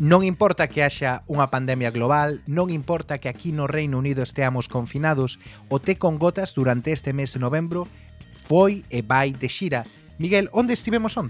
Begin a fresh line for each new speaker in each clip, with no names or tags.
Non importa que haxa unha pandemia global, non importa que aquí no Reino Unido esteamos confinados, o té con gotas durante este mes de novembro foi e vai de xira. Miguel, onde estivemos?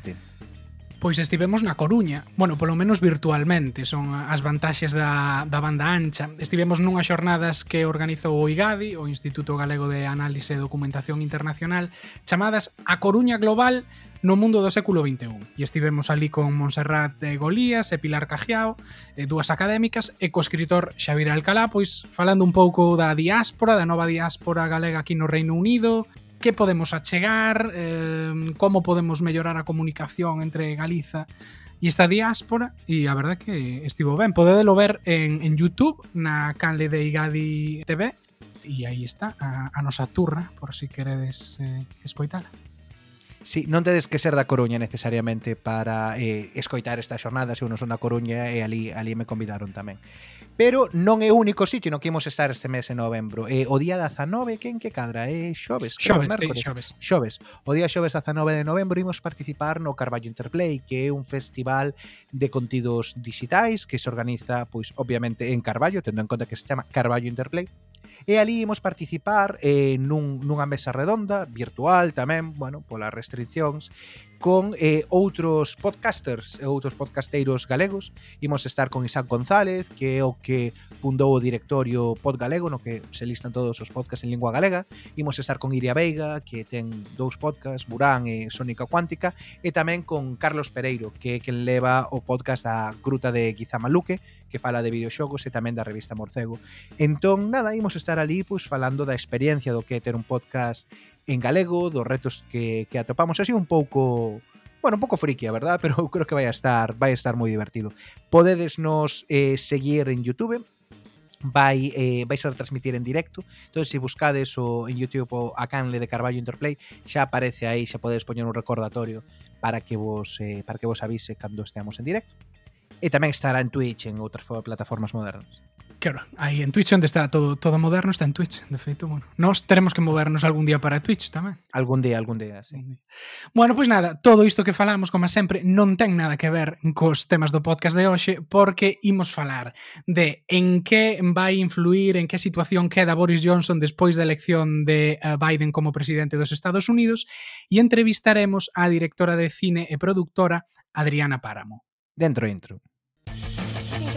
Pois estivemos na Coruña, bueno, polo menos virtualmente, son as vantaxes da, da banda ancha. Estivemos nunhas xornadas que organizou o IGADI, o Instituto Galego de Análise e Documentación Internacional, chamadas A Coruña Global no mundo do século XXI. E estivemos ali con Montserrat de Golías e Pilar Cajiao, e dúas académicas, e co escritor Xavier Alcalá, pois falando un pouco da diáspora, da nova diáspora galega aquí no Reino Unido, que podemos achegar, eh, como podemos mellorar a comunicación entre Galiza e esta diáspora e a verdade que estivo ben podedelo ver en, en Youtube na canle de Igadi TV e aí está a, a nosa turra por si queredes eh, escoitala
Sí, non tedes que ser da Coruña necesariamente para eh, escoitar esta xornada, se uno son da Coruña e ali, ali me convidaron tamén pero non é o único sitio no que imos estar este mes en novembro. Eh, o día 19, quen que cadra? É xoves,
xoves. Xoves, sí, xoves.
Xoves. O día xoves 19 de novembro imos participar no Carballo Interplay, que é un festival de contidos digitais que se organiza, pois, obviamente, en Carballo, tendo en conta que se chama Carballo Interplay. E ali imos participar eh, nun, nunha mesa redonda, virtual tamén, bueno, polas restriccións, con eh, outros podcasters e outros podcasteiros galegos. Imos estar con Isaac González, que é o que fundou o directorio Pod Galego, no que se listan todos os podcasts en lingua galega. Imos estar con Iria Veiga, que ten dous podcasts, Burán e Sónica Cuántica, e tamén con Carlos Pereiro, que é quen leva o podcast da Gruta de Guizamaluque, que fala de videoxogos e tamén da revista Morcego. Entón, nada, imos estar ali pois, falando da experiencia do que é ter un podcast en galego, dos retos que, que atopamos así un pouco bueno, un pouco friki, a verdad, pero eu creo que vai a estar vai a estar moi divertido. Podedes nos eh, seguir en YouTube, vai eh, vais a transmitir en directo. Entón, se buscades o en YouTube o a Canle de Carballo Interplay, xa aparece aí, xa podedes poñer un recordatorio para que vos eh, para que vos avise cando esteamos en directo. E tamén estará en Twitch, en outras plataformas modernas.
Claro, aí en Twitch onde está todo todo moderno está en Twitch, de feito, bueno. Nós teremos que movernos algún día para Twitch tamén.
Algún día, algún día, sí.
Bueno, pois nada, todo isto que falamos, como sempre, non ten nada que ver cos temas do podcast de hoxe, porque imos falar de en que vai influir, en que situación queda Boris Johnson despois da elección de eh, Biden como presidente dos Estados Unidos, e entrevistaremos á directora de cine e productora Adriana Páramo.
Dentro intro.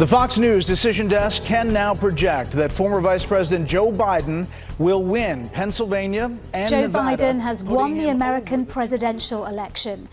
The Fox News decision desk can now project that former Vice President Joe Biden will win Pennsylvania and
Joe
Nevada,
Biden has won the American presidential election.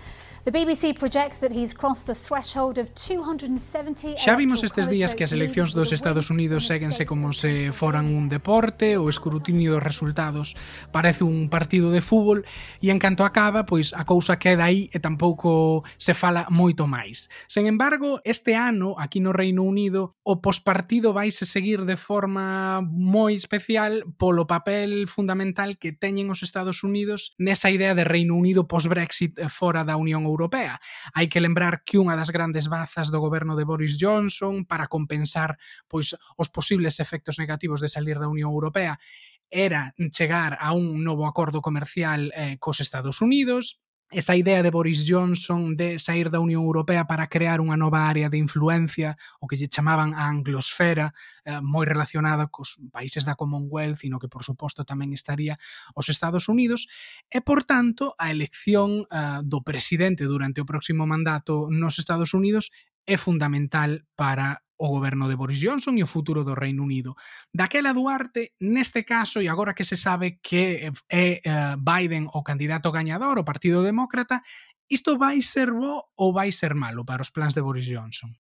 The BBC projects that he's crossed the threshold of 270
Xa vimos estes días que as eleccións dos Estados Unidos séguense como se foran un deporte, o escrutinio dos resultados parece un partido de fútbol e en canto acaba, pois a cousa queda aí e tampouco se fala moito máis. Sen embargo, este ano aquí no Reino Unido o pospartido vaise seguir de forma moi especial polo papel fundamental que teñen os Estados Unidos nesa idea de Reino Unido post-Brexit eh, fora da Unión Europea Europea. Hai que lembrar que unha das grandes bazas do goberno de Boris Johnson para compensar pois os posibles efectos negativos de salir da Unión Europea era chegar a un novo acordo comercial eh, cos Estados Unidos, esa idea de Boris Johnson de sair da Unión Europea para crear unha nova área de influencia, o que lle chamaban a anglosfera, eh, moi relacionada cos países da Commonwealth, sino que por suposto tamén estaría os Estados Unidos, e por tanto a elección eh, do presidente durante o próximo mandato nos Estados Unidos é fundamental para o goberno de Boris Johnson e o futuro do Reino Unido. Daquela Duarte, neste caso, e agora que se sabe que é eh, Biden o candidato gañador, o Partido Demócrata, isto vai ser bo ou vai ser malo para os plans de Boris Johnson?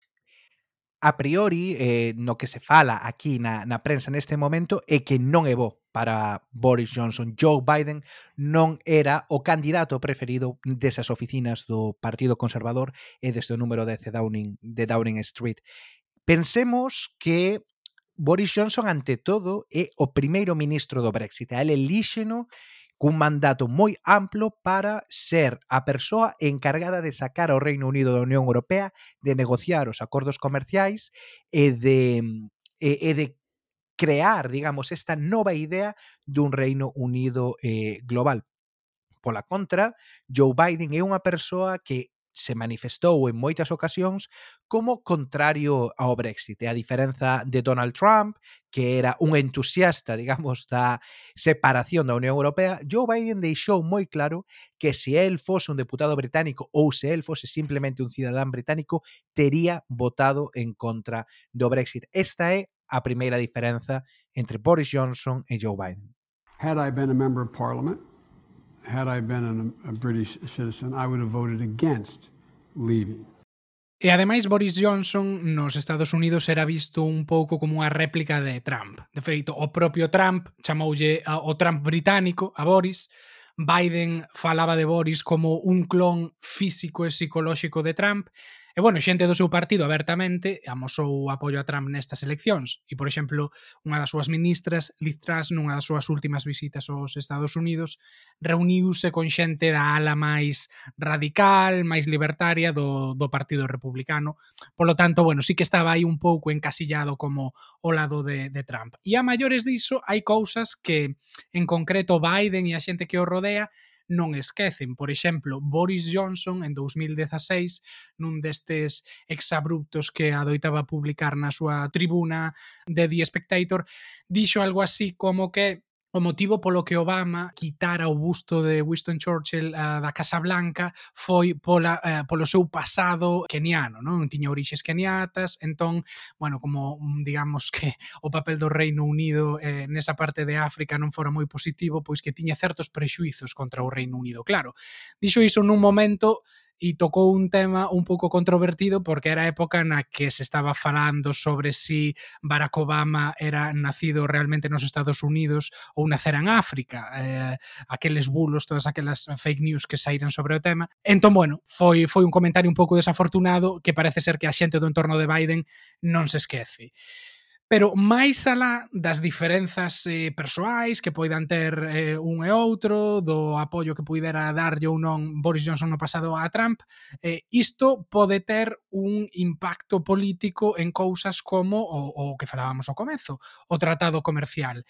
A priori, eh, no que se fala aquí na, na prensa neste momento é que non é bo para Boris Johnson. Joe Biden non era o candidato preferido desas oficinas do Partido Conservador e desde o número 10 de Downing, de Downing Street. Pensemos que Boris Johnson, ante todo, é o primeiro ministro do Brexit. A ele elíxeno cun mandato moi amplo para ser a persoa encargada de sacar ao Reino Unido da Unión Europea, de negociar os acordos comerciais e de, e, e de crear, digamos, esta nova idea dun Reino Unido eh, global. Pola contra, Joe Biden é unha persoa que se manifestou en moitas ocasións como contrario ao Brexit, e a diferenza de Donald Trump, que era un entusiasta, digamos, da separación da Unión Europea, Joe Biden deixou moi claro que se el fose un deputado británico ou se el fose simplemente un cidadán británico, tería votado en contra do Brexit. Esta é a primeira diferenza entre Boris Johnson e Joe Biden.
Had I been a member of parliament, had I been an, a British citizen, I would have voted against leaving.
E ademais Boris Johnson nos Estados Unidos era visto un pouco como unha réplica de Trump. De feito, o propio Trump chamoulle o Trump británico a Boris. Biden falaba de Boris como un clon físico e psicolóxico de Trump E bueno, xente do seu partido abertamente amosou o apoio a Trump nestas eleccións e, por exemplo, unha das súas ministras, Liz Truss, nunha das súas últimas visitas aos Estados Unidos, reuniuse con xente da ala máis radical, máis libertaria do, do Partido Republicano. Por lo tanto, bueno, sí que estaba aí un pouco encasillado como o lado de, de Trump. E a maiores diso, hai cousas que, en concreto, Biden e a xente que o rodea non esquecen. Por exemplo, Boris Johnson en 2016, nun destes exabruptos que adoitaba publicar na súa tribuna de The Spectator, dixo algo así como que O motivo polo que Obama quitara o busto de Winston Churchill uh, da Casa Blanca foi pola, uh, polo seu pasado keniano, non? Tiña orixes keniatas, entón, bueno, como mm, digamos que o papel do Reino Unido eh, nesa parte de África non fora moi positivo, pois que tiña certos prexuizos contra o Reino Unido. Claro, dixo iso nun momento e tocou un tema un pouco controvertido porque era a época na que se estaba falando sobre si Barack Obama era nacido realmente nos Estados Unidos ou nacera en África, eh, aqueles bulos, todas aquelas fake news que saíran sobre o tema. Entón, bueno, foi foi un comentario un pouco desafortunado que parece ser que a xente do entorno de Biden non se esquece. Pero máis alá das diferenzas eh, persoais que poidan ter eh, un e outro, do apoio que puidera darlle ou non Boris Johnson no pasado a Trump, eh, isto pode ter un impacto político en cousas como o, o que falábamos ao comezo, o tratado comercial.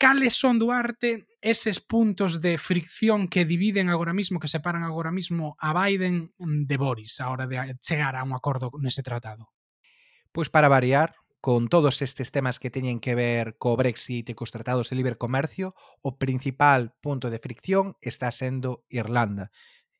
Cales son, Duarte, eses puntos de fricción que dividen agora mismo, que separan agora mismo a Biden de Boris a hora de chegar a un acordo nese tratado?
Pois para variar, con todos estes temas que teñen que ver co Brexit e cos tratados de libre comercio, o principal punto de fricción está sendo Irlanda.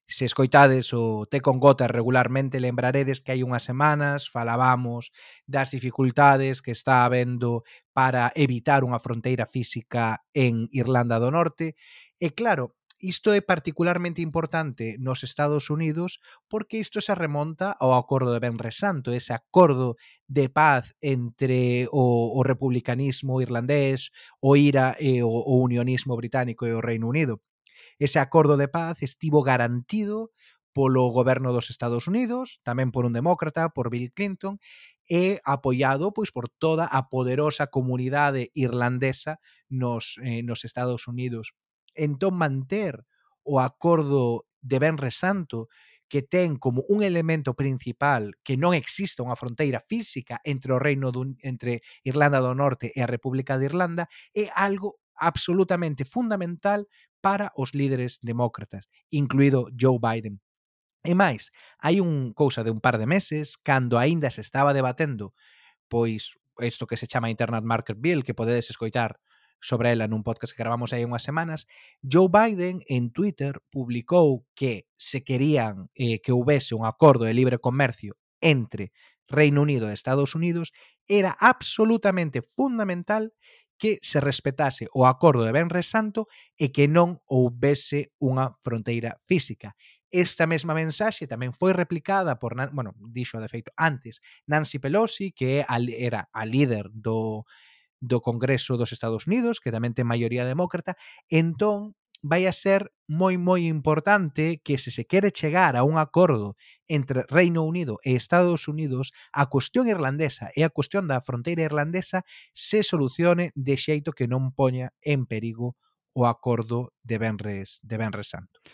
Se escoitades o Té con Gota regularmente, lembraredes que hai unhas semanas falábamos das dificultades que está habendo para evitar unha fronteira física en Irlanda do Norte. E claro, isto é particularmente importante nos Estados Unidos porque isto se remonta ao acordo de Benres Santo, ese acordo de paz entre o, o republicanismo irlandés, o IRA e o, o unionismo británico e o Reino Unido. Ese acordo de paz estivo garantido polo goberno dos Estados Unidos, tamén por un demócrata, por Bill Clinton, e apoiado pois por toda a poderosa comunidade irlandesa nos eh, nos Estados Unidos entón manter o acordo de Benre Santo que ten como un elemento principal que non exista unha fronteira física entre o reino dun, entre Irlanda do Norte e a República de Irlanda é algo absolutamente fundamental para os líderes demócratas, incluído Joe Biden. E máis, hai un cousa de un par de meses, cando aínda se estaba debatendo pois isto que se chama Internet Market Bill, que podedes escoitar sobre ela nun podcast que gravamos hai unhas semanas, Joe Biden en Twitter publicou que se querían eh, que houvese un acordo de libre comercio entre Reino Unido e Estados Unidos, era absolutamente fundamental que se respetase o acordo de Benres Santo e que non houvese unha fronteira física. Esta mesma mensaxe tamén foi replicada por, bueno, dixo de feito antes, Nancy Pelosi, que era a líder do do Congreso dos Estados Unidos, que tamén ten maioría demócrata, entón vai a ser moi moi importante que se se quere chegar a un acordo entre Reino Unido e Estados Unidos, a cuestión irlandesa e a cuestión da fronteira irlandesa se solucione de xeito que non poña en perigo o acordo de Benres, de Benres Santo.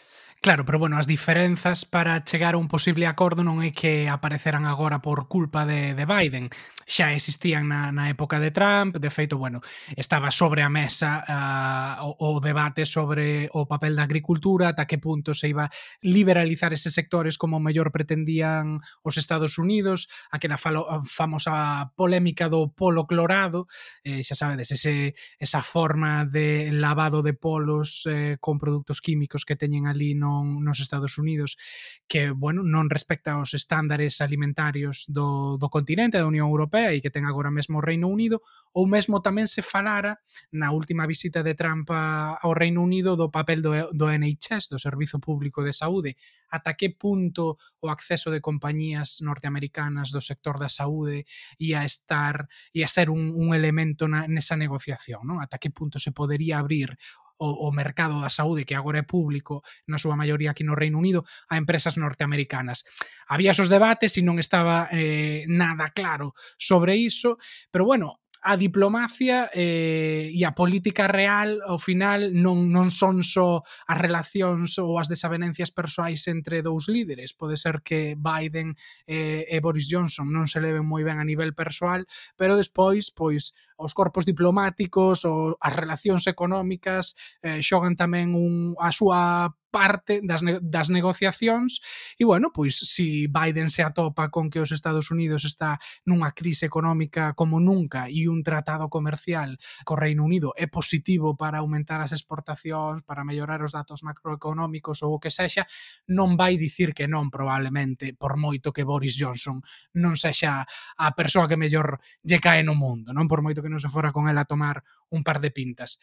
Claro, pero bueno, as diferenzas para chegar a un posible acordo non é que apareceran agora por culpa de, de Biden. Xa existían na, na época de Trump, de feito, bueno, estaba sobre a mesa uh, o, o debate sobre o papel da agricultura, ata que punto se iba liberalizar eses sectores como mellor pretendían os Estados Unidos, aquela falo, famosa polémica do polo clorado, eh, xa sabedes, ese, esa forma de lavado de polos eh, con produtos químicos que teñen ali no non, nos Estados Unidos que, bueno, non respecta os estándares alimentarios do, do continente da Unión Europea e que ten agora mesmo o Reino Unido, ou mesmo tamén se falara na última visita de Trump ao Reino Unido do papel do, do NHS, do Servizo Público de Saúde, ata que punto o acceso de compañías norteamericanas do sector da saúde ia estar, ia ser un, un elemento na, nesa negociación, non? Ata que punto se podería abrir o, o mercado da saúde que agora é público na súa maioría aquí no Reino Unido a empresas norteamericanas. Había esos debates e non estaba eh, nada claro sobre iso, pero bueno, a diplomacia eh, e a política real ao final non, non son só as relacións ou as desavenencias persoais entre dous líderes. Pode ser que Biden eh, e Boris Johnson non se leven moi ben a nivel persoal, pero despois, pois, os corpos diplomáticos ou as relacións económicas eh, xogan tamén un, a súa parte das, ne das negociacións. E, bueno, pois se Biden se atopa con que os Estados Unidos está nunha crise económica como nunca e un tratado comercial co Reino Unido é positivo para aumentar as exportacións, para mellorar os datos macroeconómicos ou o que sexa, non vai dicir que non probablemente, por moito que Boris Johnson non sexa a persoa que mellor lle cae no mundo, non? Por moito que non se fora con ela a tomar un par de pintas.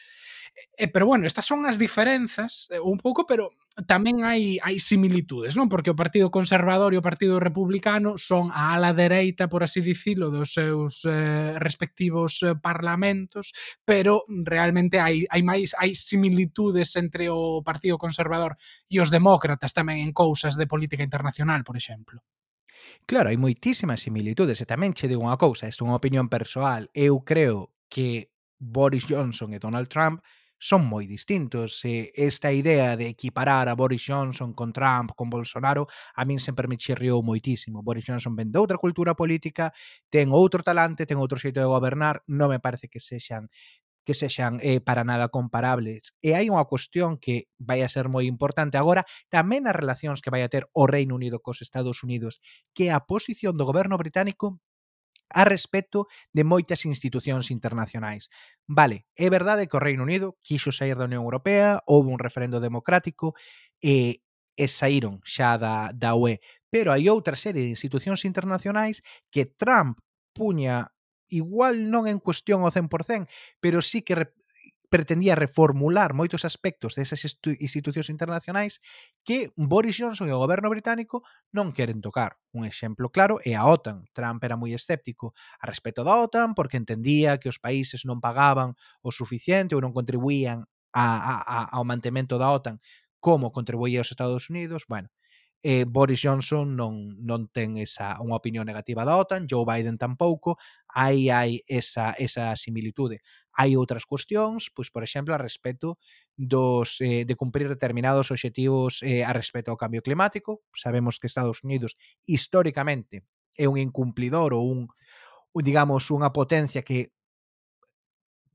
E, pero bueno, estas son as diferenzas eh, un pouco, pero tamén hai hai similitudes, non? Porque o Partido Conservador e o Partido Republicano son a ala dereita, por así dicilo, dos seus eh, respectivos eh, parlamentos, pero realmente hai hai máis hai similitudes entre o Partido Conservador e os demócratas tamén en cousas de política internacional, por exemplo.
Claro, hai moitísimas similitudes e tamén che digo unha cousa, isto é unha opinión persoal. Eu creo que Boris Johnson e Donald Trump son moi distintos. E esta idea de equiparar a Boris Johnson con Trump, con Bolsonaro, a min sempre me chirriou moitísimo. Boris Johnson ven de outra cultura política, ten outro talante, ten outro xeito de gobernar, non me parece que sexan que sexan eh, para nada comparables. E hai unha cuestión que vai a ser moi importante agora, tamén as relacións que vai a ter o Reino Unido cos Estados Unidos, que a posición do goberno británico a respecto de moitas institucións internacionais. Vale, é verdade que o Reino Unido quixo sair da Unión Europea, houve un referendo democrático e, e saíron xa da, da UE, pero hai outra serie de institucións internacionais que Trump puña igual non en cuestión ao 100%, pero sí que pretendía reformular moitos aspectos desas institucións internacionais que Boris Johnson e o goberno británico non queren tocar. Un exemplo claro é a OTAN. Trump era moi escéptico a respecto da OTAN porque entendía que os países non pagaban o suficiente ou non contribuían a, a, a, ao mantemento da OTAN como contribuía os Estados Unidos. Bueno, eh, Boris Johnson non, non ten esa unha opinión negativa da OTAN, Joe Biden tampouco, aí hai esa, esa similitude. Hai outras cuestións, pois por exemplo, a respecto dos, eh, de cumprir determinados obxectivos eh, a respecto ao cambio climático. Sabemos que Estados Unidos históricamente é un incumplidor ou un, digamos, unha potencia que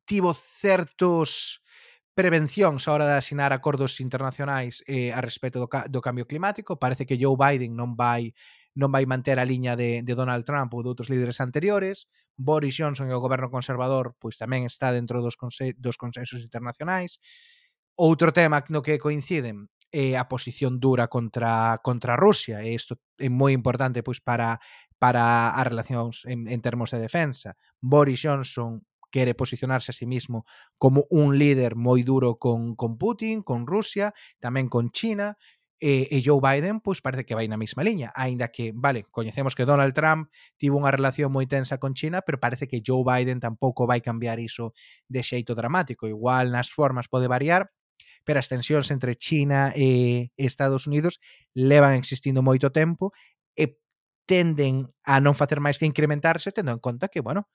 tivo certos prevencións á hora de asinar acordos internacionais eh, a respecto do, ca do cambio climático. Parece que Joe Biden non vai non vai manter a liña de, de Donald Trump ou de outros líderes anteriores. Boris Johnson e o goberno conservador pois tamén está dentro dos, conse dos consensos internacionais. Outro tema no que coinciden é a posición dura contra contra Rusia e isto é moi importante pois para para as relacións en, en termos de defensa. Boris Johnson quere posicionarse a sí mismo como un líder moi duro con, con Putin, con Rusia, tamén con China, eh, e, e Joe Biden pois parece que vai na mesma liña, aínda que, vale, coñecemos que Donald Trump tivo unha relación moi tensa con China, pero parece que Joe Biden tampouco vai cambiar iso de xeito dramático, igual nas formas pode variar, pero as tensións entre China e Estados Unidos levan existindo moito tempo e tenden a non facer máis que incrementarse tendo en conta que, bueno,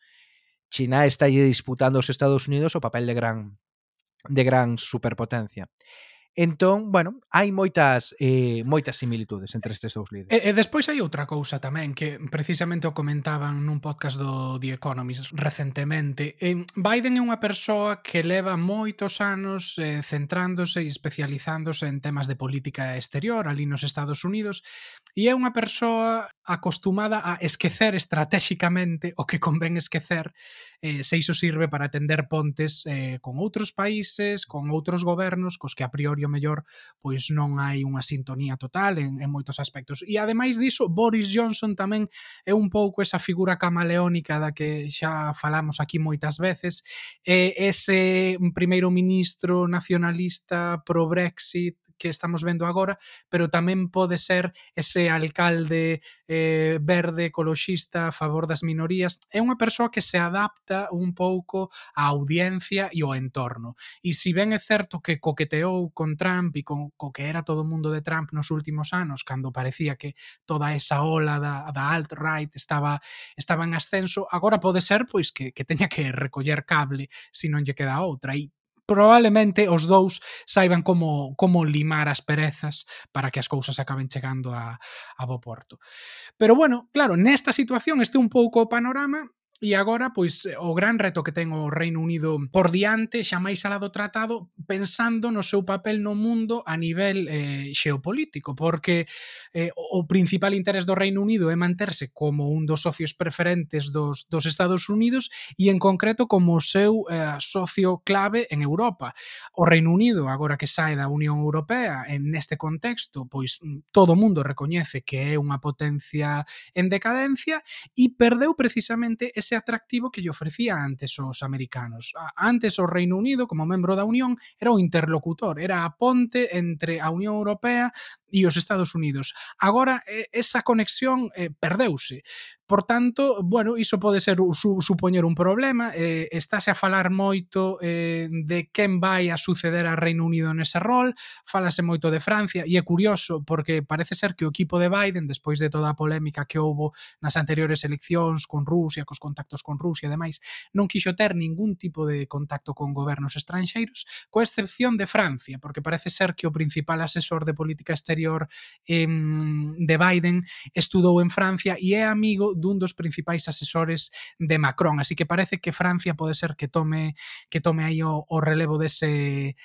China está disputando aos Estados Unidos o papel de gran de gran superpotencia. Entón, bueno, hai moitas eh, moitas similitudes entre estes dous líderes.
E, e despois hai outra cousa tamén que precisamente o comentaban nun podcast do The Economist recentemente. Eh, Biden é unha persoa que leva moitos anos eh, centrándose e especializándose en temas de política exterior ali nos Estados Unidos e é unha persoa acostumada a esquecer estratégicamente o que convén esquecer eh, se iso sirve para atender pontes eh, con outros países, con outros gobernos cos que a priori o mellor pois non hai unha sintonía total en, en moitos aspectos. E ademais diso, Boris Johnson tamén é un pouco esa figura camaleónica da que xa falamos aquí moitas veces, é ese primeiro ministro nacionalista pro Brexit que estamos vendo agora, pero tamén pode ser ese alcalde eh, verde ecoloxista a favor das minorías. É unha persoa que se adapta un pouco á audiencia e ao entorno. E si ben é certo que coqueteou con Trump e con co que era todo o mundo de Trump nos últimos anos, cando parecía que toda esa ola da, da alt-right estaba, estaba en ascenso, agora pode ser pois que, que teña que recoller cable se non lle queda outra. E probablemente os dous saiban como, como limar as perezas para que as cousas acaben chegando a, a bo porto. Pero bueno, claro, nesta situación este un pouco o panorama E agora, pois, eh, o gran reto que ten o Reino Unido por diante, xa máis alá do tratado, pensando no seu papel no mundo a nivel eh, xeopolítico, porque eh, o principal interés do Reino Unido é manterse como un dos socios preferentes dos, dos Estados Unidos e, en concreto, como o seu eh, socio clave en Europa. O Reino Unido, agora que sae da Unión Europea, en neste contexto, pois, mm, todo o mundo recoñece que é unha potencia en decadencia e perdeu precisamente ese ese atractivo que lle ofrecía antes os americanos. Antes o Reino Unido, como membro da Unión, era o interlocutor, era a ponte entre a Unión Europea e os Estados Unidos. Agora, eh, esa conexión eh, perdeuse. Por tanto, bueno, iso pode ser su, supoñer un problema. Eh, estáse a falar moito eh, de quen vai a suceder a Reino Unido nese rol, falase moito de Francia, e é curioso porque parece ser que o equipo de Biden, despois de toda a polémica que houbo nas anteriores eleccións con Rusia, cos contactos con Rusia e demais, non quixo ter ningún tipo de contacto con gobernos estranxeiros, coa excepción de Francia, porque parece ser que o principal asesor de política exterior eh, de Biden estudou en Francia e é amigo dun dos principais asesores de Macron, así que parece que Francia pode ser que tome que tome aí o, o relevo dese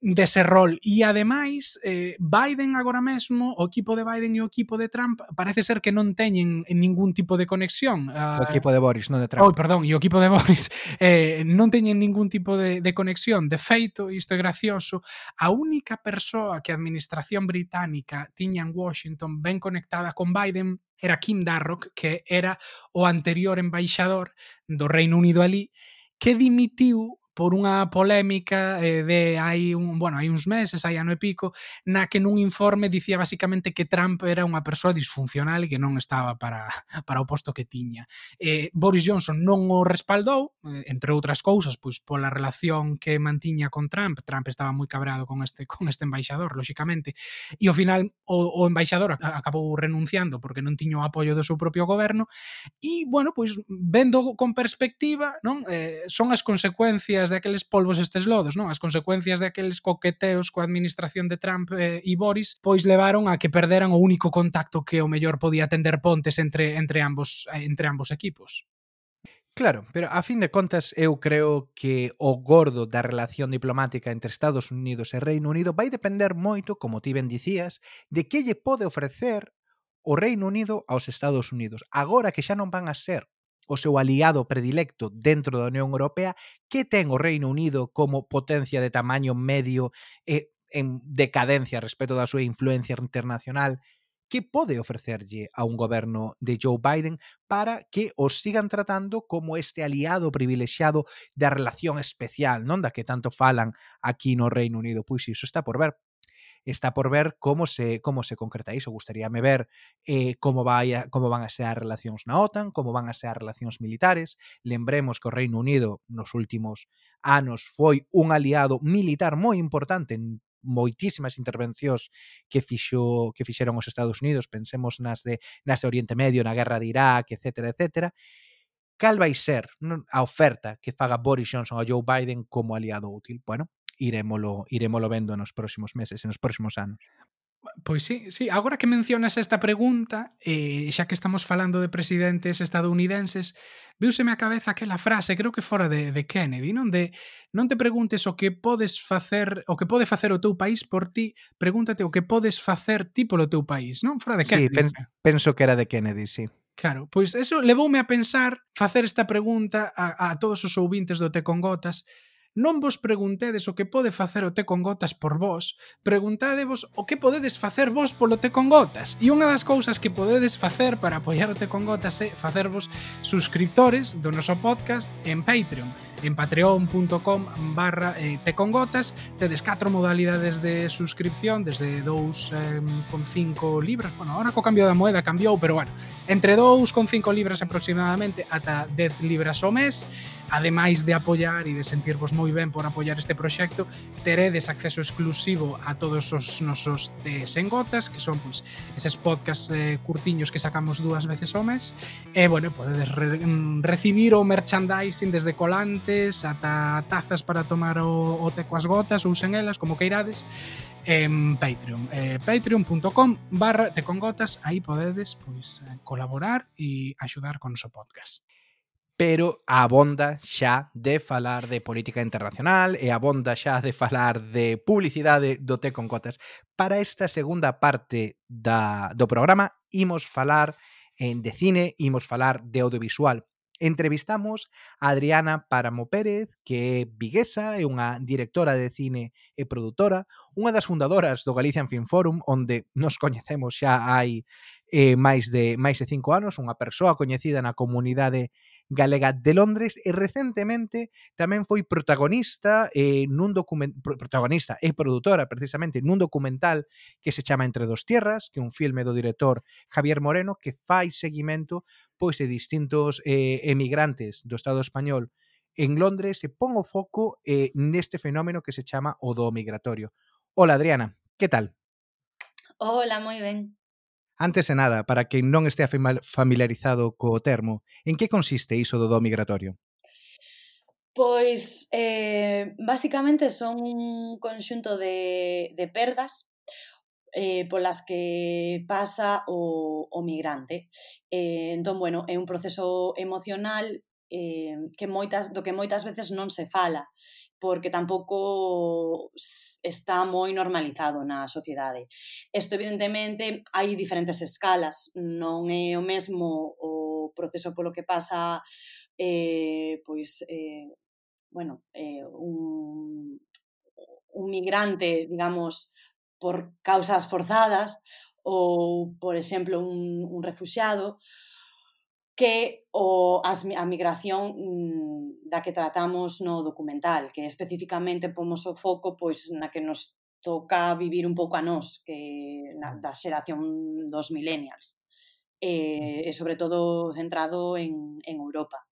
dese rol. E ademais, eh, Biden agora mesmo, o equipo de Biden e o equipo de Trump parece ser que non teñen ningún tipo de conexión.
Ah, o equipo de Boris, non de Trump.
Oh, perdón, e o equipo de Boris eh, non teñen ningún tipo de, de conexión. De feito, isto é gracioso, a única persoa que a administración británica tiña en Washington ben conectada con Biden era Kim Darroch, que era o anterior embaixador do Reino Unido ali, que dimitiu por unha polémica eh, de hai un, bueno, hai uns meses, hai ano e pico, na que nun informe dicía basicamente que Trump era unha persoa disfuncional e que non estaba para, para o posto que tiña. Eh, Boris Johnson non o respaldou, eh, entre outras cousas, pois pola relación que mantiña con Trump. Trump estaba moi cabreado con este con este embaixador, lóxicamente, e ao final o, o embaixador acabou renunciando porque non tiño o apoio do seu propio goberno e, bueno, pois vendo con perspectiva, non? Eh, son as consecuencias consecuencias daqueles polvos estes lodos, non? As consecuencias daqueles coqueteos coa administración de Trump eh, e Boris, pois levaron a que perderan o único contacto que o mellor podía tender pontes entre entre ambos entre ambos equipos.
Claro, pero a fin de contas eu creo que o gordo da relación diplomática entre Estados Unidos e Reino Unido vai depender moito, como ti ben dicías, de que lle pode ofrecer o Reino Unido aos Estados Unidos. Agora que xa non van a ser o seu aliado predilecto dentro da Unión Europea, que ten o Reino Unido como potencia de tamaño medio e en decadencia respecto da súa influencia internacional, que pode ofrecerlle a un goberno de Joe Biden para que os sigan tratando como este aliado privilexiado da relación especial, non da que tanto falan aquí no Reino Unido. Pois iso está por ver está por ver como se como se concreta iso. Gustaríame ver eh, como vai a, como van a ser as relacións na OTAN, como van a ser as relacións militares. Lembremos que o Reino Unido nos últimos anos foi un aliado militar moi importante en moitísimas intervencións que fixo que fixeron os Estados Unidos, pensemos nas de nas de Oriente Medio, na guerra de Irak, etcétera, etcétera. Cal vai ser a oferta que faga Boris Johnson a Joe Biden como aliado útil? Bueno, irémolo, irémolo vendo nos próximos meses e nos próximos anos.
Pois sí, sí, agora que mencionas esta pregunta, eh, xa que estamos falando de presidentes estadounidenses, viuseme a cabeza aquela frase, creo que fora de, de Kennedy, non de non te preguntes o que podes facer, o que pode facer o teu país por ti, pregúntate o que podes facer ti polo teu país, non? Fora de Kennedy.
Sí, pen, penso que era de Kennedy, sí.
Claro, pois eso levoume a pensar facer esta pregunta a, a todos os ouvintes do Te con Gotas, Non vos preguntedes o que pode facer o té con gotas por vós, preguntadevos o que podedes facer vos polo té con gotas. E unha das cousas que podedes facer para apoiar o té con gotas é facervos suscriptores do noso podcast en Patreon, en patreon.com barra eh, té con gotas. Tedes catro modalidades de suscripción, desde 2,5 eh, libras, bueno, ahora co cambio da moeda cambiou, pero bueno, entre 2,5 libras aproximadamente ata 10 libras ao mes, ademais de apoiar e de sentirvos moi ben por apoiar este proxecto, teredes acceso exclusivo a todos os nosos tes en gotas, que son pois eses podcast eh, curtiños que sacamos dúas veces ao mes. E bueno, podedes re mm, recibir o merchandising desde colantes ata tazas para tomar o, o te coas gotas ou sen elas, como queirades en Patreon. Eh, patreon.com barra tecongotas, aí podedes pois, colaborar e axudar con o so podcast
pero abonda xa de falar de política internacional e abonda xa de falar de publicidade do Té con Cotas. Para esta segunda parte da, do programa imos falar en de cine, imos falar de audiovisual. Entrevistamos a Adriana Páramo Pérez, que é viguesa, é unha directora de cine e produtora, unha das fundadoras do Galician Film Forum, onde nos coñecemos xa hai eh, máis de máis de cinco anos, unha persoa coñecida na comunidade galega de Londres e recentemente tamén foi protagonista eh, nun document protagonista e produtora precisamente nun documental que se chama Entre dos Tierras, que é un filme do director Javier Moreno que fai seguimento pois de distintos eh, emigrantes do Estado español en Londres e pon o foco eh, neste fenómeno que se chama o do migratorio. Ola Adriana, que tal?
Ola, moi ben.
Antes de nada, para quen non estea familiarizado co termo, en que consiste iso do dó migratorio?
Pois, eh, basicamente son un conxunto de, de perdas eh, polas que pasa o, o migrante. Eh, entón, bueno, é un proceso emocional eh, que moitas, do que moitas veces non se fala, porque tampouco está moi normalizado na sociedade. Isto, evidentemente, hai diferentes escalas, non é o mesmo o proceso polo que pasa eh, pois, eh, bueno, eh, un, un migrante, digamos, por causas forzadas ou, por exemplo, un, un refugiado, que o as, a migración mm, da que tratamos no documental, que especificamente pomos o foco pois na que nos toca vivir un pouco a nós, que na, mm. da xeración dos millennials, e, e sobre todo centrado en, en Europa.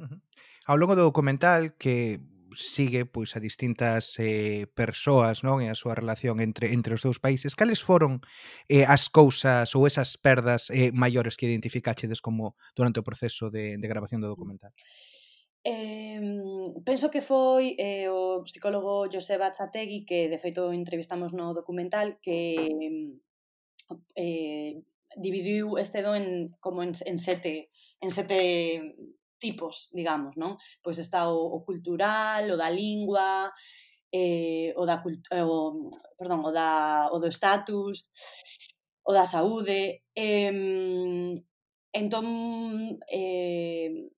Uh -huh. Ao longo do documental que sigue pois a distintas eh, persoas non e a súa relación entre entre os dous países. Cales foron eh, as cousas ou esas perdas eh, maiores que identificachedes como durante o proceso de, de grabación do mm. documental?
Eh, penso que foi eh, o psicólogo Joseba Chategui que de feito entrevistamos no documental que eh, dividiu este do en, como en, en sete en sete tipos, digamos, non? Pois está o, o cultural, o da lingua, eh, o da eh, o, perdón, o, da, o do status, o da saúde. Eh, entón, eh,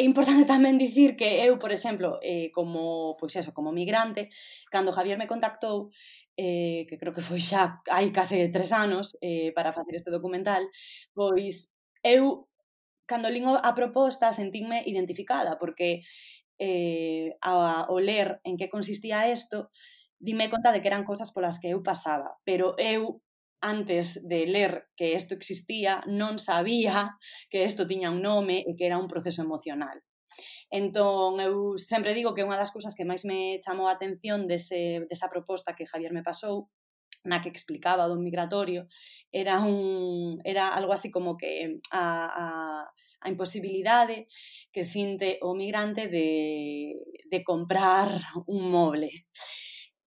é importante tamén dicir que eu, por exemplo, eh, como, pois eso, como migrante, cando Javier me contactou, eh, que creo que foi xa hai case tres anos eh, para facer este documental, pois eu cando lín a proposta sentime identificada, porque eh, a, o ler en que consistía isto, dime conta de que eran cousas polas que eu pasaba, pero eu antes de ler que isto existía, non sabía que isto tiña un nome e que era un proceso emocional. Entón, eu sempre digo que unha das cousas que máis me chamou a atención dese, desa proposta que Javier me pasou na que explicaba do migratorio era un era algo así como que a, a, a imposibilidade que sinte o migrante de, de comprar un moble.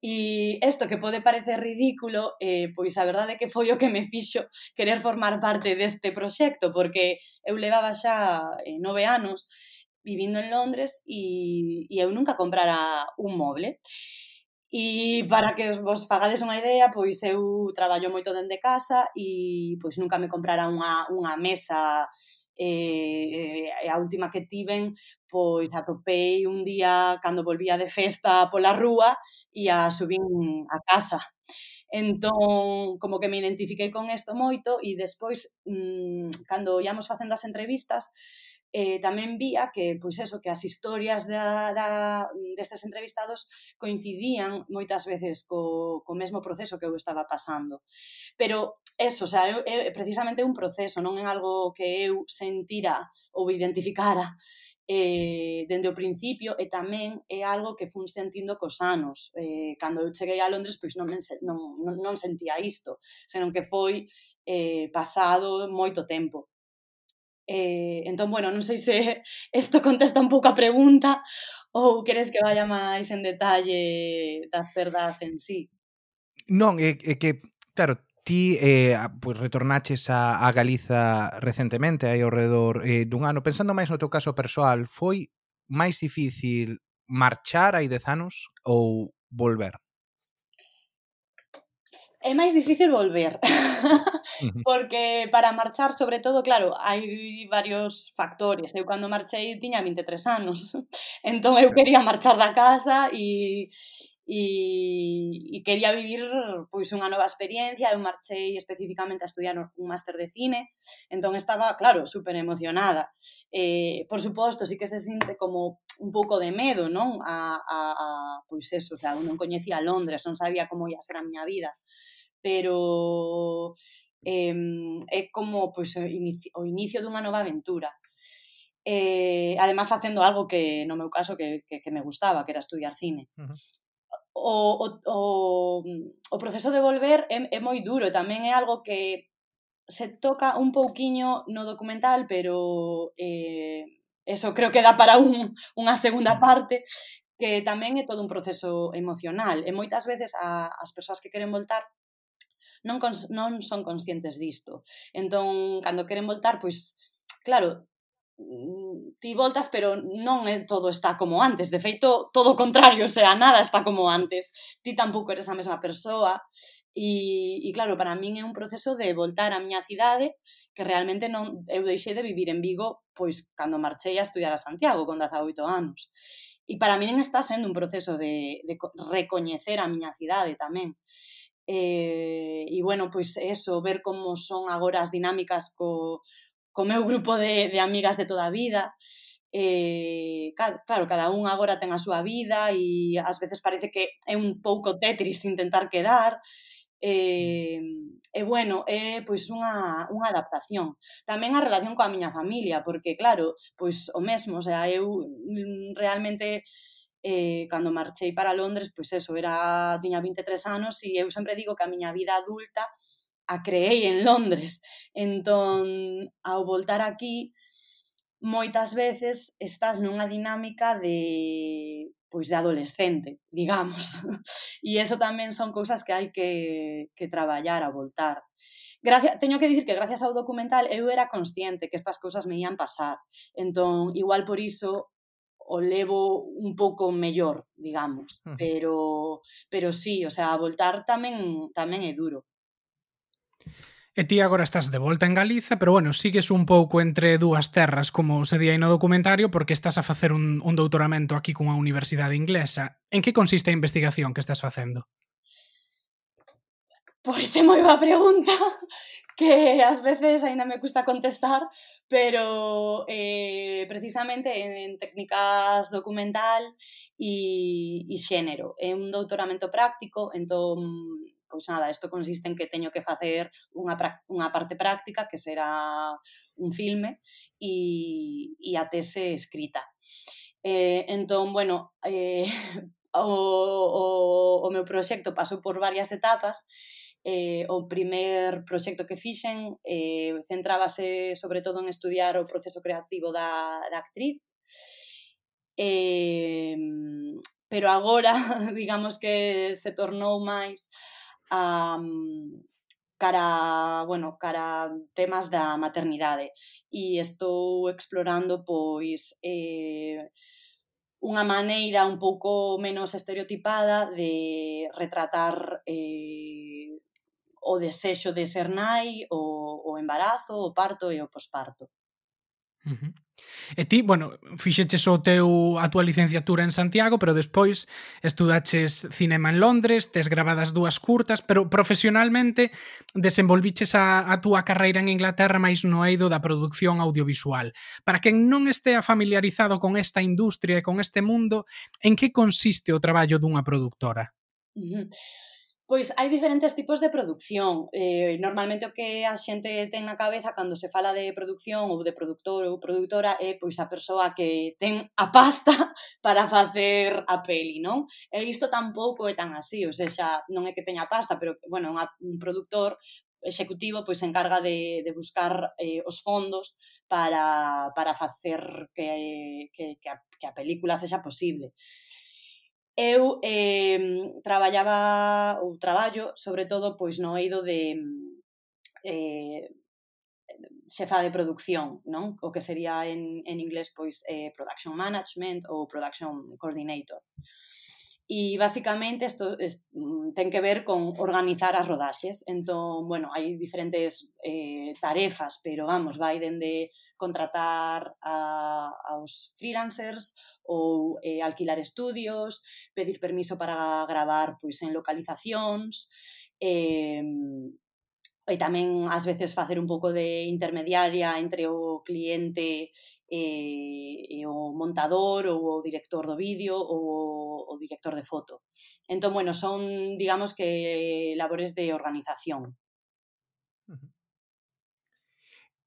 E isto que pode parecer ridículo, eh, pois a verdade é que foi o que me fixo querer formar parte deste proxecto, porque eu levaba xa eh, nove anos vivindo en Londres e, e eu nunca comprara un moble. E E para que vos fagades unha idea, pois eu traballo moito dende casa e pois nunca me comprara unha, unha mesa eh, a última que tiven, pois atopei un día cando volvía de festa pola rúa e a subín a casa. Entón, como que me identifiquei con isto moito e despois, mmm, cando íamos facendo as entrevistas, eh, tamén vía que, pois eso, que as historias da, da, destes entrevistados coincidían moitas veces co, co mesmo proceso que eu estaba pasando. Pero eso, o sea, é, é precisamente un proceso, non é algo que eu sentira ou identificara eh, dende o principio e tamén é algo que fun sentindo cos anos. Eh, cando eu cheguei a Londres, pois non, non, non, non sentía isto, senón que foi eh, pasado moito tempo. Eh, entón, bueno, non sei se isto contesta un pouco a pregunta ou queres que vaya máis en detalle das perdas en sí.
Non, é, é que, claro, ti eh, pues, pois retornaches a, a Galiza recentemente, aí ao redor eh, dun ano. Pensando máis no teu caso persoal, foi máis difícil marchar hai dez anos ou volver?
É máis difícil volver, porque para marchar, sobre todo, claro, hai varios factores. Eu cando marchei tiña 23 anos, entón eu quería marchar da casa e, e, e quería vivir pois unha nova experiencia, eu marchei especificamente a estudiar un máster de cine, entón estaba, claro, super emocionada. Eh, por suposto, sí que se sinte como un pouco de medo, non? A, a, a pois eso, xa, non coñecía Londres, non sabía como ia ser a miña vida, pero eh, é como pois, o inicio dunha nova aventura. Eh, además facendo algo que no meu caso que, que, que me gustaba, que era estudiar cine. Uh -huh. o, o, o, o proceso de volver é, é moi duro, tamén é algo que se toca un pouquiño no documental, pero eh, eso creo que dá para un, unha segunda parte, que tamén é todo un proceso emocional. E moitas veces a, as persoas que queren voltar non, cons, non son conscientes disto. Entón, cando queren voltar, pois, claro, Mm, ti voltas, pero non é todo está como antes. De feito, todo o contrario, o sea, nada está como antes. Ti tampouco eres a mesma persoa. E, e claro, para min é un proceso de voltar á miña cidade que realmente non eu deixei de vivir en Vigo pois cando marchei a estudiar a Santiago con 18 anos. E para min está sendo un proceso de, de recoñecer a miña cidade tamén. Eh, e bueno, pois eso, ver como son agora as dinámicas co, co meu grupo de, de amigas de toda a vida. Eh, claro, cada un agora ten a súa vida e ás veces parece que é un pouco Tetris intentar quedar e, e bueno, é pois unha, unha adaptación. Tamén a relación coa miña familia, porque claro, pois o mesmo, o sea, eu mm, realmente eh, cando marchei para Londres, pois eso, era, tiña 23 anos e eu sempre digo que a miña vida adulta a creei en Londres. Entón, ao voltar aquí, moitas veces estás nunha dinámica de pois de adolescente, digamos. E eso tamén son cousas que hai que, que traballar a voltar. Gracias, teño que dicir que gracias ao documental eu era consciente que estas cousas me ian pasar. Entón, igual por iso o levo un pouco mellor, digamos, pero pero sí, o sea, a voltar tamén tamén é duro.
E ti agora estás de volta en Galiza, pero bueno, sigues un pouco entre dúas terras, como se di aí no documentario, porque estás a facer un, un doutoramento aquí cunha universidade inglesa. En que consiste a investigación que estás facendo?
Pois é moi boa pregunta que ás veces aínda me custa contestar, pero eh, precisamente en, en técnicas documental e, e xénero. É un doutoramento práctico, entón Pois nada, isto consiste en que teño que facer unha, unha parte práctica que será un filme e, e a tese escrita. Eh, entón, bueno, eh, o, o, o meu proxecto pasou por varias etapas eh, o primer proxecto que fixen eh, centrábase sobre todo en estudiar o proceso creativo da, da actriz eh, pero agora digamos que se tornou máis um, cara, bueno, cara temas da maternidade e estou explorando pois eh, unha maneira un pouco menos estereotipada de retratar eh, o desexo de ser nai, o, o embarazo, o parto e o posparto.
Uh -huh. E ti, bueno, fixeches o teu a túa licenciatura en Santiago, pero despois estudaches cinema en Londres, tes gravadas dúas curtas, pero profesionalmente desenvolviches a, a túa carreira en Inglaterra máis no eido da produción audiovisual. Para quen non estea familiarizado con esta industria e con este mundo, en que consiste o traballo dunha productora?
Uh -huh. Pois hai diferentes tipos de produción. Eh, normalmente o que a xente ten na cabeza cando se fala de produción ou de produtor ou produtora é pois a persoa que ten a pasta para facer a peli, non? E isto tampouco é tan así, ou seja, non é que teña pasta, pero, bueno, un produtor executivo pois se encarga de, de buscar eh, os fondos para, para facer que, que, que, a, que a película sexa posible eu eh, traballaba ou traballo, sobre todo, pois no eido de eh, xefa de produción, non? O que sería en, en inglés, pois, eh, production management ou production coordinator. E basicamente isto es, mm, ten que ver con organizar as rodaxes. Entón, bueno, hai diferentes eh, tarefas, pero vamos, vai dende contratar a, aos freelancers ou eh, alquilar estudios, pedir permiso para gravar pois en localizacións, eh, e tamén ás veces facer un pouco de intermediaria entre o cliente e, e o montador ou o director do vídeo ou o director de foto. Entón, bueno, son, digamos que, labores de organización.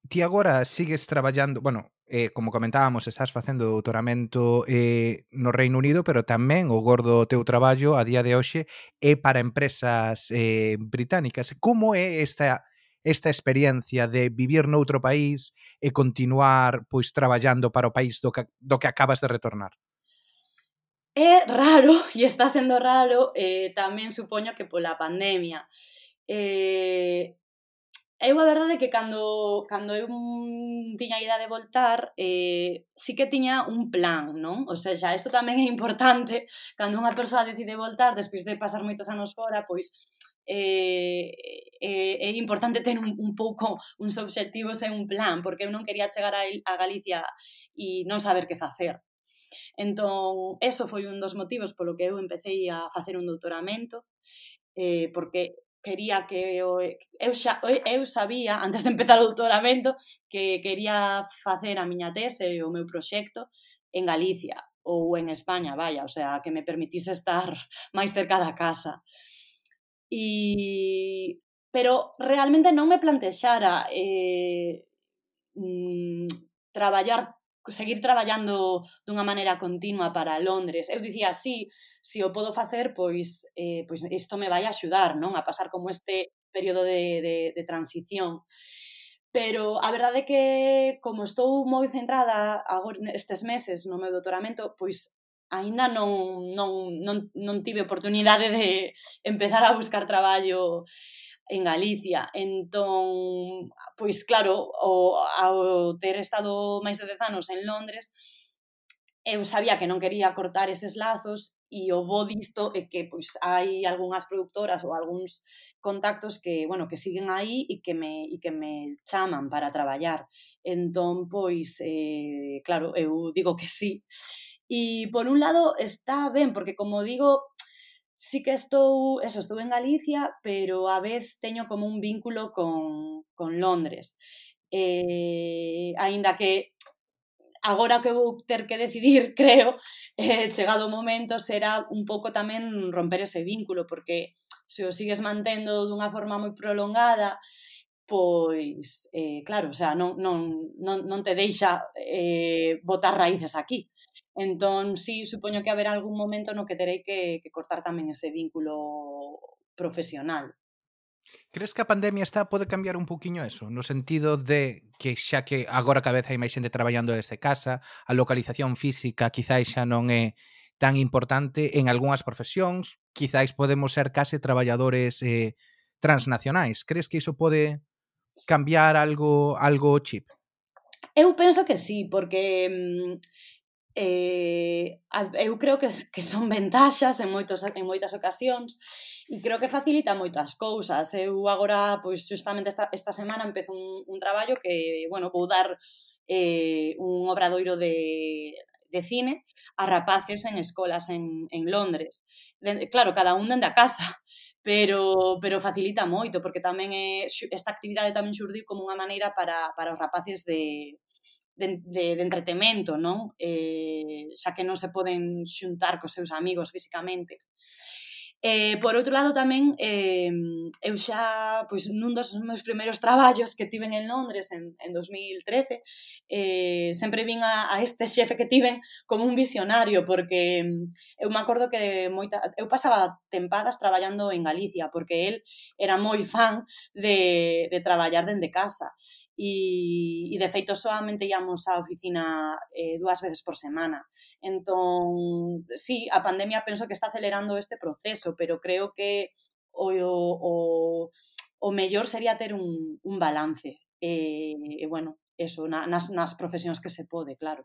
Ti agora sigues traballando, bueno, eh, como comentábamos, estás facendo doutoramento eh, no Reino Unido, pero tamén o gordo teu traballo a día de hoxe é para empresas eh, británicas. Como é esta esta experiencia de vivir noutro país e continuar pois traballando para o país do que, do que acabas de retornar?
É raro, e está sendo raro, eh, tamén supoño que pola pandemia. Eh, Eu a verdade que cando, cando eu tiña idea de voltar, eh, sí que tiña un plan, non? O sea, xa, isto tamén é importante, cando unha persoa decide voltar, despois de pasar moitos anos fora, pois eh, eh, é importante ter un, un pouco uns obxectivos e un plan, porque eu non quería chegar a, a Galicia e non saber que facer. Entón, eso foi un dos motivos polo que eu empecé a facer un doutoramento, eh, porque quería que o, eu, xa, eu sabía antes de empezar o doutoramento que quería facer a miña tese e o meu proxecto en Galicia ou en España, vaya, o sea, que me permitise estar máis cerca da casa. E pero realmente non me plantexara eh, mm, traballar seguir traballando dunha maneira continua para Londres. Eu dicía, sí, se o podo facer, pois, eh, pois isto me vai axudar, non? A pasar como este período de, de, de transición. Pero a verdade é que como estou moi centrada agora estes meses no meu doutoramento, pois aínda non, non, non, non tive oportunidade de empezar a buscar traballo en Galicia. Entón, pois claro, o, ao ter estado máis de 10 anos en Londres, eu sabía que non quería cortar eses lazos e o bo disto é que pois hai algunhas productoras ou algúns contactos que, bueno, que siguen aí e que me e que me chaman para traballar. Entón, pois eh claro, eu digo que sí. E por un lado está ben porque como digo, sí que estou, eso, estou en Galicia, pero a vez teño como un vínculo con, con Londres. Eh, aínda que agora que vou ter que decidir, creo, eh, chegado o momento, será un pouco tamén romper ese vínculo, porque se o sigues mantendo dunha forma moi prolongada pois, eh, claro, o sea, non, non, non, non te deixa eh, botar raíces aquí. Entón, sí, supoño que haberá algún momento no que terei que, que cortar tamén ese vínculo profesional.
Crees que a pandemia está pode cambiar un poquinho eso? No sentido de que xa que agora cada vez hai máis xente traballando desde casa, a localización física quizáis xa non é tan importante en algunhas profesións, quizáis podemos ser case traballadores eh, transnacionais. Crees que iso pode cambiar algo, algo chip?
Eu penso que sí, porque mm, eh, eu creo que, que son ventaxas en, moitos, en moitas ocasións e creo que facilita moitas cousas. Eu agora, pois, justamente esta, esta semana empezo un, un traballo que, bueno, vou dar eh, un obradoiro de de cine a rapaces en escolas en, en Londres. De, claro, cada un dende a casa, pero, pero facilita moito, porque tamén é, esta actividade tamén xurdiu como unha maneira para, para os rapaces de, de, de, de entretemento, non? Eh, xa que non se poden xuntar cos seus amigos físicamente. Eh, por outro lado tamén eh, eu xa pois nun dos meus primeiros traballos que tiven en Londres en, en 2013 eh, sempre vin a, a este xefe que tiven como un visionario porque mm, eu me acordo que moita, eu pasaba tempadas traballando en Galicia porque el era moi fan de, de traballar dende casa. E, e de feito solamente íamos á oficina eh, dúas veces por semana. Entón, sí, a pandemia penso que está acelerando este proceso eso, pero creo que o, o, o mellor sería ter un, un balance. E, e bueno, eso, na, nas, nas profesións que se pode, claro.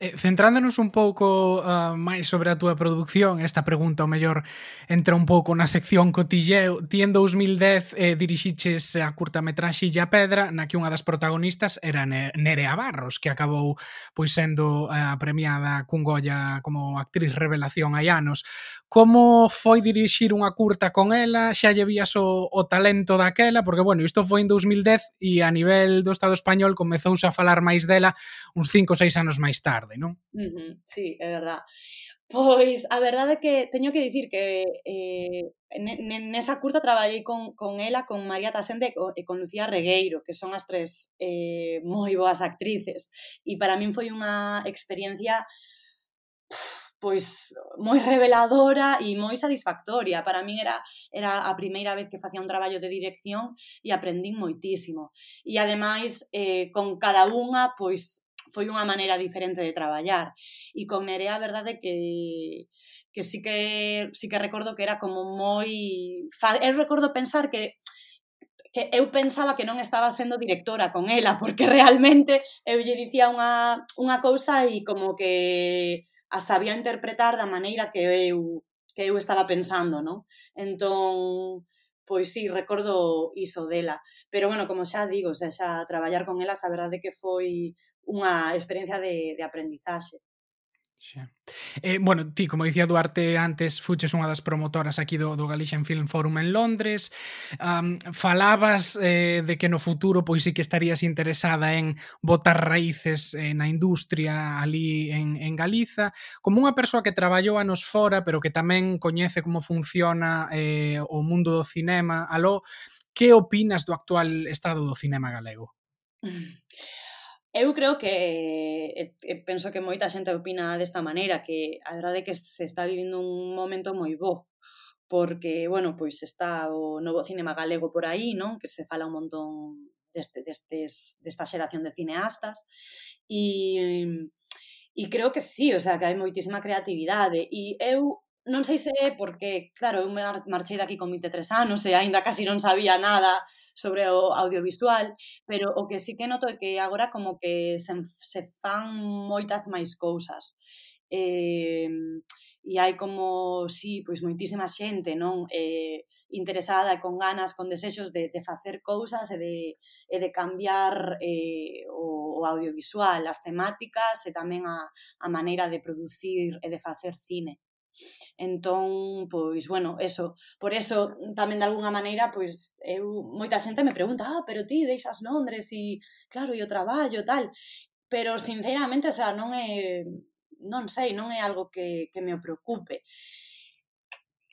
Eh, centrándonos un pouco uh, máis sobre a túa produción, esta pregunta ao mellor entra un pouco na sección cotilleo. Ti en 2010 eh, dirixiches a curtametraxe Illa Pedra, na que unha das protagonistas era Nerea Barros, que acabou pois sendo uh, premiada cun Goya como actriz revelación hai anos. Como foi dirixir unha curta con ela? Xa lle vías o, o talento daquela? Porque, bueno, isto foi en 2010 e a nivel do Estado español comezouse a falar máis dela uns 5 ou 6 anos máis tarde, non?
Uh -huh, sí, é verdad. Pois a verdade é que teño que dicir que eh, nesa curta traballei con, con ela, con María Tasende e con Lucía Regueiro, que son as tres eh, moi boas actrices. E para min foi unha experiencia pois moi reveladora e moi satisfactoria. Para min era era a primeira vez que facía un traballo de dirección e aprendín moitísimo. E ademais, eh, con cada unha, pois foi unha maneira diferente de traballar. E con Nerea, a verdade que que sí que sí que recordo que era como moi eu recordo pensar que que eu pensaba que non estaba sendo directora con ela, porque realmente eu lle dicía unha, unha cousa e como que a sabía interpretar da maneira que eu, que eu estaba pensando, non? Entón, pois sí, recordo iso dela. Pero bueno, como xa digo, xa, xa traballar con elas a verdade que foi unha experiencia de, de aprendizaxe.
Xa. Eh, bueno, ti, como dicía Duarte antes, fuches unha das promotoras aquí do, do Galician Film Forum en Londres. Um, falabas eh, de que no futuro pois sí que estarías interesada en botar raíces eh, na industria ali en, en Galiza. Como unha persoa que traballou anos fora, pero que tamén coñece como funciona eh, o mundo do cinema, aló, que opinas do actual estado do cinema galego? Mm.
Eu creo que eh, e penso que moita xente opina desta maneira, que a verdade é que se está vivindo un momento moi bo, porque, bueno, pois está o novo cinema galego por aí, non? Que se fala un montón deste, destes, desta xeración de cineastas e, e creo que sí, o sea, que hai moitísima creatividade e eu non sei se é porque, claro, eu me marchei daqui con 23 anos e aínda casi non sabía nada sobre o audiovisual, pero o que sí que noto é que agora como que se, se fan moitas máis cousas. Eh, e hai como, sí, pois moitísima xente, non? Eh, interesada e con ganas, con desexos de, de facer cousas e de, e de cambiar eh, o, o audiovisual, as temáticas e tamén a, a maneira de producir e de facer cine. Entón, pois, bueno, eso. Por eso, tamén de alguna maneira, pois, eu, moita xente me pregunta, ah, pero ti deixas Londres e, claro, e o traballo, tal. Pero, sinceramente, o sea, non é, non sei, non é algo que, que me preocupe.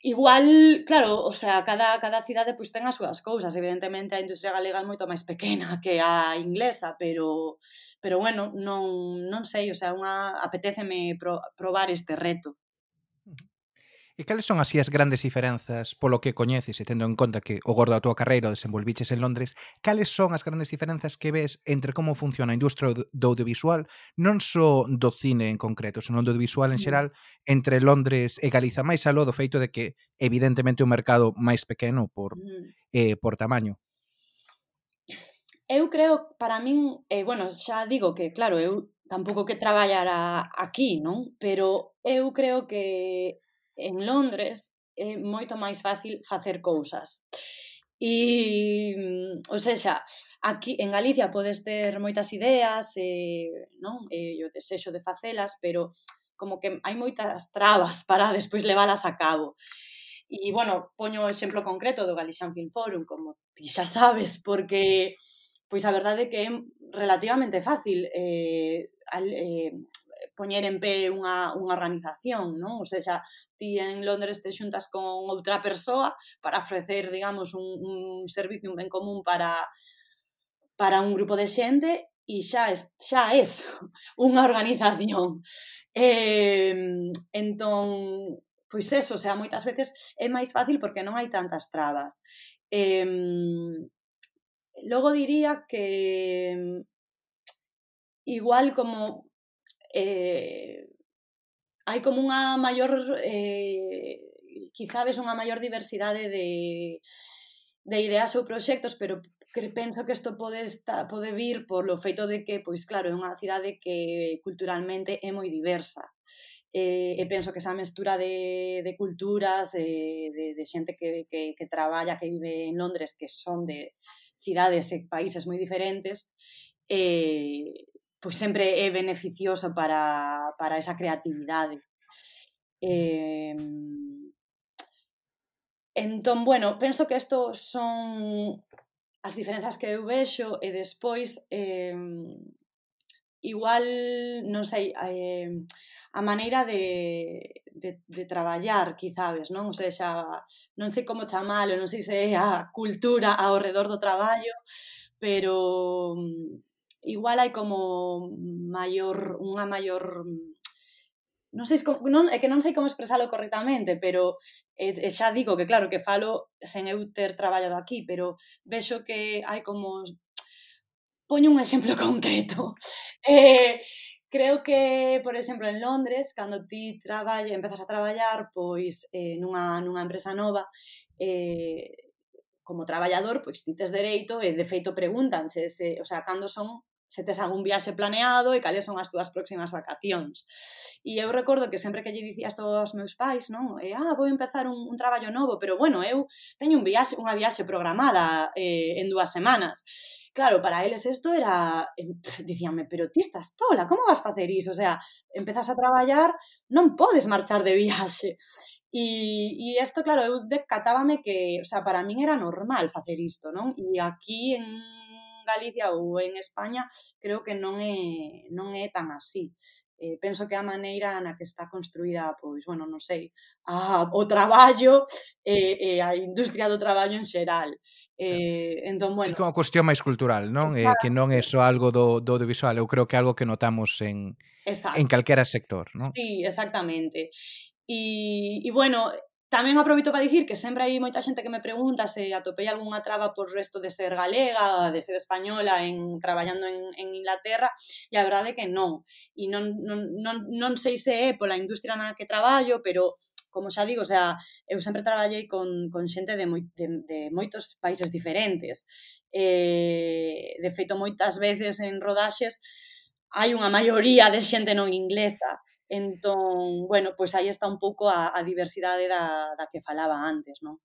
Igual, claro, o sea, cada, cada cidade pois ten as súas cousas, evidentemente a industria galega é moito máis pequena que a inglesa, pero pero bueno, non, non sei, o sea, unha, apetéceme pro, probar este reto.
E cales son así as grandes diferenzas polo que coñeces e tendo en conta que o gordo da tua carreira o desenvolviches en Londres, cales son as grandes diferenzas que ves entre como funciona a industria do audiovisual, non só do cine en concreto, senón do audiovisual en mm. xeral, entre Londres e Galiza, máis aló do feito de que evidentemente un mercado máis pequeno por, mm. eh, por tamaño?
Eu creo, para min, eh, bueno, xa digo que, claro, eu tampouco que traballara aquí, non? Pero eu creo que en Londres é moito máis fácil facer cousas. E, mm, ou seja, aquí en Galicia podes ter moitas ideas, e, non? E o desexo de facelas, pero como que hai moitas trabas para despois leválas a cabo. E, bueno, poño o exemplo concreto do Galician Film Forum, como ti xa sabes, porque pois a verdade é que é relativamente fácil eh, al, eh, poñer en pé unha, unha organización, non? Ou seja, ti en Londres te xuntas con outra persoa para ofrecer, digamos, un, un servicio, un ben común para para un grupo de xente e xa es, xa es unha organización. Eh, entón, pois eso, o sea, moitas veces é máis fácil porque non hai tantas trabas. Eh, logo diría que igual como eh, hai como unha maior eh, quizá ves unha maior diversidade de, de ideas ou proxectos, pero que penso que isto pode, estar, pode vir polo feito de que, pois claro, é unha cidade que culturalmente é moi diversa. Eh, e penso que esa mestura de, de culturas, eh, de, de xente que, que, que traballa, que vive en Londres, que son de cidades e países moi diferentes, eh, pois sempre é beneficiosa para, para esa creatividade. Eh, entón, bueno, penso que isto son as diferenzas que eu vexo e despois eh, igual, non sei, eh, a maneira de, de, de traballar, quizabes, non? O sea, xa, non sei como chamalo, non sei se é a cultura ao redor do traballo, pero igual hai como maior unha maior mm, non sei como, non, é que non sei como expresalo correctamente, pero e, e xa digo que claro que falo sen eu ter traballado aquí, pero vexo que hai como poño un exemplo concreto. Eh, creo que, por exemplo, en Londres, cando ti traballa, empezas a traballar pois eh, nunha, nunha empresa nova, eh, como traballador, pois ti tes dereito e de feito pregúntanse, se, o sea, cando son se tes algún viaxe planeado e cales son as túas próximas vacacións. E eu recordo que sempre que lle dicía isto aos meus pais, non? E, ah, vou empezar un, un traballo novo, pero bueno, eu teño un viaxe, unha viaxe programada eh, en dúas semanas. Claro, para eles isto era, dicíanme, pero ti estás tola, como vas facer iso? O sea, empezas a traballar, non podes marchar de viaxe. E, e isto, claro, eu decatábame que, o sea, para min era normal facer isto, non? E aquí en Galicia ou en España, creo que non é, non é tan así. Eh, penso que a maneira na que está construída, pois, bueno, non sei, a, o traballo e eh, eh, a industria do traballo en xeral. Eh, entón, bueno...
Sí, como cuestión máis cultural, non? Eh, que non é só algo do, do audiovisual, eu creo que é algo que notamos en, Exacto. en calquera sector, non?
Sí, exactamente. E, e bueno, Tamén aproveito para dicir que sempre hai moita xente que me pregunta se atopei algunha traba por resto de ser galega, de ser española en traballando en, en Inglaterra, e a verdade é que non. E non, non, non, non sei se é pola industria na que traballo, pero como xa digo, o sea, eu sempre traballei con, con xente de, moi, de, de moitos países diferentes. Eh, de feito, moitas veces en rodaxes hai unha maioría de xente non inglesa Entón, bueno, pois aí está un pouco a, a diversidade da, da que falaba antes, non?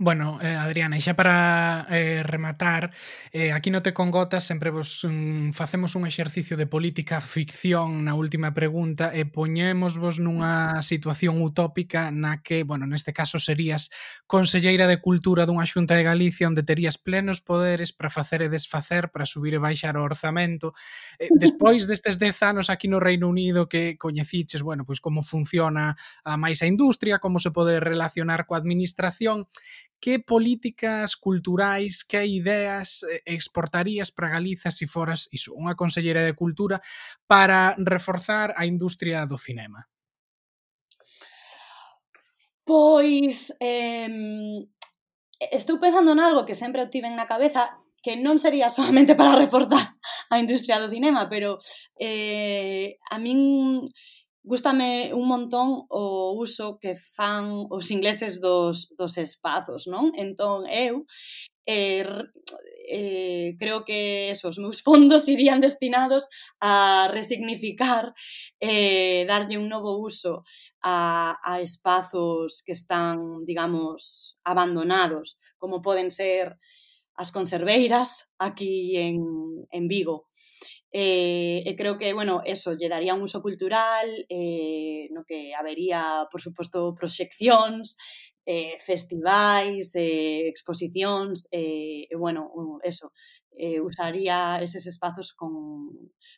Bueno, eh, Adriana, e xa para eh, rematar, eh, aquí no te con gotas sempre vos mm, facemos un exercicio de política ficción na última pregunta e poñemos vos nunha situación utópica na que, bueno, neste caso serías conselleira de cultura dunha xunta de Galicia onde terías plenos poderes para facer e desfacer, para subir e baixar o orzamento. Eh, despois destes 10 anos aquí no Reino Unido que coñeciches, bueno, pois como funciona a máis a industria, como se pode relacionar coa administración, que políticas culturais, que ideas eh, exportarías para Galiza se foras iso, unha consellera de cultura para reforzar a industria do cinema?
Pois eh, estou pensando en algo que sempre obtiven tiven na cabeza que non sería solamente para reforzar a industria do cinema, pero eh, a min gustame un montón o uso que fan os ingleses dos, dos espazos, non? Entón, eu eh, eh, creo que esos meus fondos irían destinados a resignificar, eh, darlle un novo uso a, a espazos que están, digamos, abandonados, como poden ser as conserveiras aquí en, en Vigo Eh, e creo que, bueno, eso, lle daría un uso cultural, eh, no que habería, por suposto, proxeccións, eh, festivais, eh, exposicións, eh, e, bueno, eso, eh, usaría eses espazos con,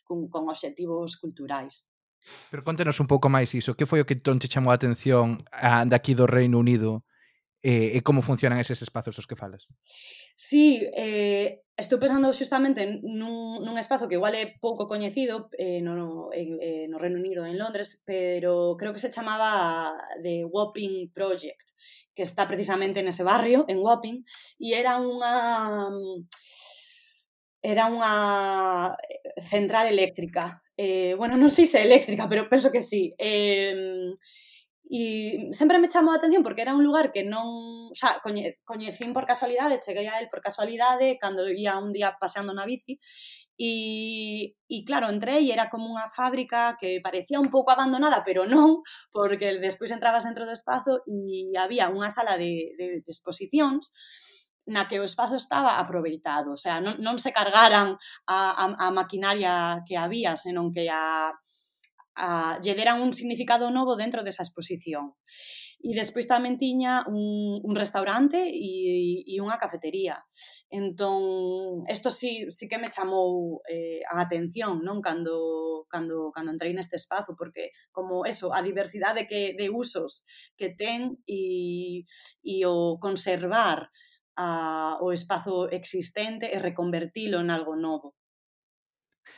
con, con obxectivos culturais.
Pero contenos un pouco máis iso, que foi o que entón te chamou a atención ah, a, daqui do Reino Unido eh, eh e como funcionan eses espazos dos que falas?
Sí, eh, estou pensando xustamente nun, nun espazo que igual é pouco coñecido eh, no, en, eh, no Reino Unido, en Londres, pero creo que se chamaba The Wapping Project, que está precisamente nese barrio, en Wapping, e era unha era unha central eléctrica. Eh, bueno, non sei se eléctrica, pero penso que sí. Eh, E sempre me chamou a atención porque era un lugar que non... O sea, coñe, coñecín por casualidade, cheguei a él por casualidade, cando ia un día paseando na bici. E, e claro, entré e era como unha fábrica que parecía un pouco abandonada, pero non, porque despois entrabas dentro do espazo e había unha sala de, de, de exposicións na que o espazo estaba aproveitado, o sea, non, non se cargaran a, a, a maquinaria que había, senón que a, a, lle deran un significado novo dentro desa exposición. E despois tamén tiña un, un restaurante e, e unha cafetería. Entón, isto sí, sí que me chamou eh, a atención, non? Cando, cando, cando entrei neste espazo, porque como eso, a diversidade que, de usos que ten e, e o conservar a, o espazo existente e reconvertilo en algo novo.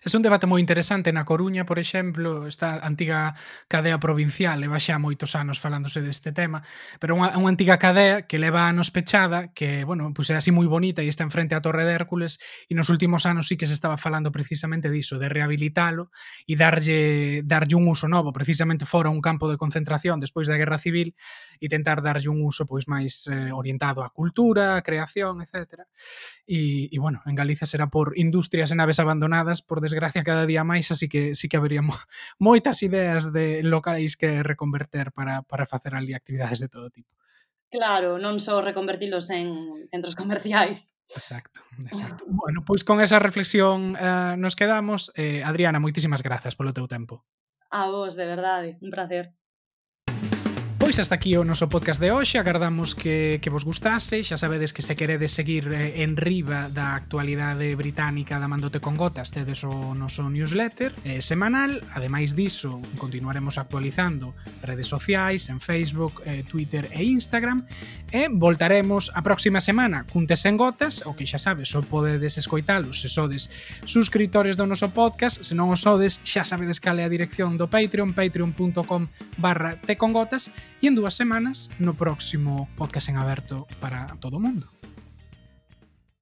É un debate moi interesante. Na Coruña, por exemplo, esta antiga cadea provincial leva xa moitos anos falándose deste tema, pero unha, unha antiga cadea que leva anos pechada, que, bueno, pois é así moi bonita e está enfrente á Torre de Hércules, e nos últimos anos sí que se estaba falando precisamente diso, de rehabilitalo e darlle, darlle un uso novo. Precisamente fora un campo de concentración despois da Guerra Civil e tentar darlle un uso pois máis eh, orientado á cultura, á creación, etc. E, e, bueno, en Galiza será por industrias e naves abandonadas, por desgracia cada día máis, así que sí que habería mo moitas ideas de locais que reconverter para, para facer ali actividades de todo tipo.
Claro, non só reconvertilos en centros comerciais.
Exacto, exacto. Bueno, pois con esa reflexión eh, nos quedamos. Eh, Adriana, moitísimas grazas polo teu tempo.
A vos, de verdade, un placer.
Pois hasta aquí o noso podcast de hoxe. Agardamos que, que vos gustase. Xa sabedes que se queredes seguir eh, en riba da actualidade británica da Mandote con Gotas Tedes o noso newsletter eh, semanal. Ademais diso, continuaremos actualizando redes sociais En Facebook, eh, Twitter e Instagram. E voltaremos a próxima semana. Cuntes en Gotas O que xa sabes, só podedes escoitalos Se sodes suscriptores do noso podcast. Se non o sodes, xa sabedes cal é a dirección do Patreon patreon.com barra tecongotas e en dúas semanas no próximo podcast en aberto para todo mundo.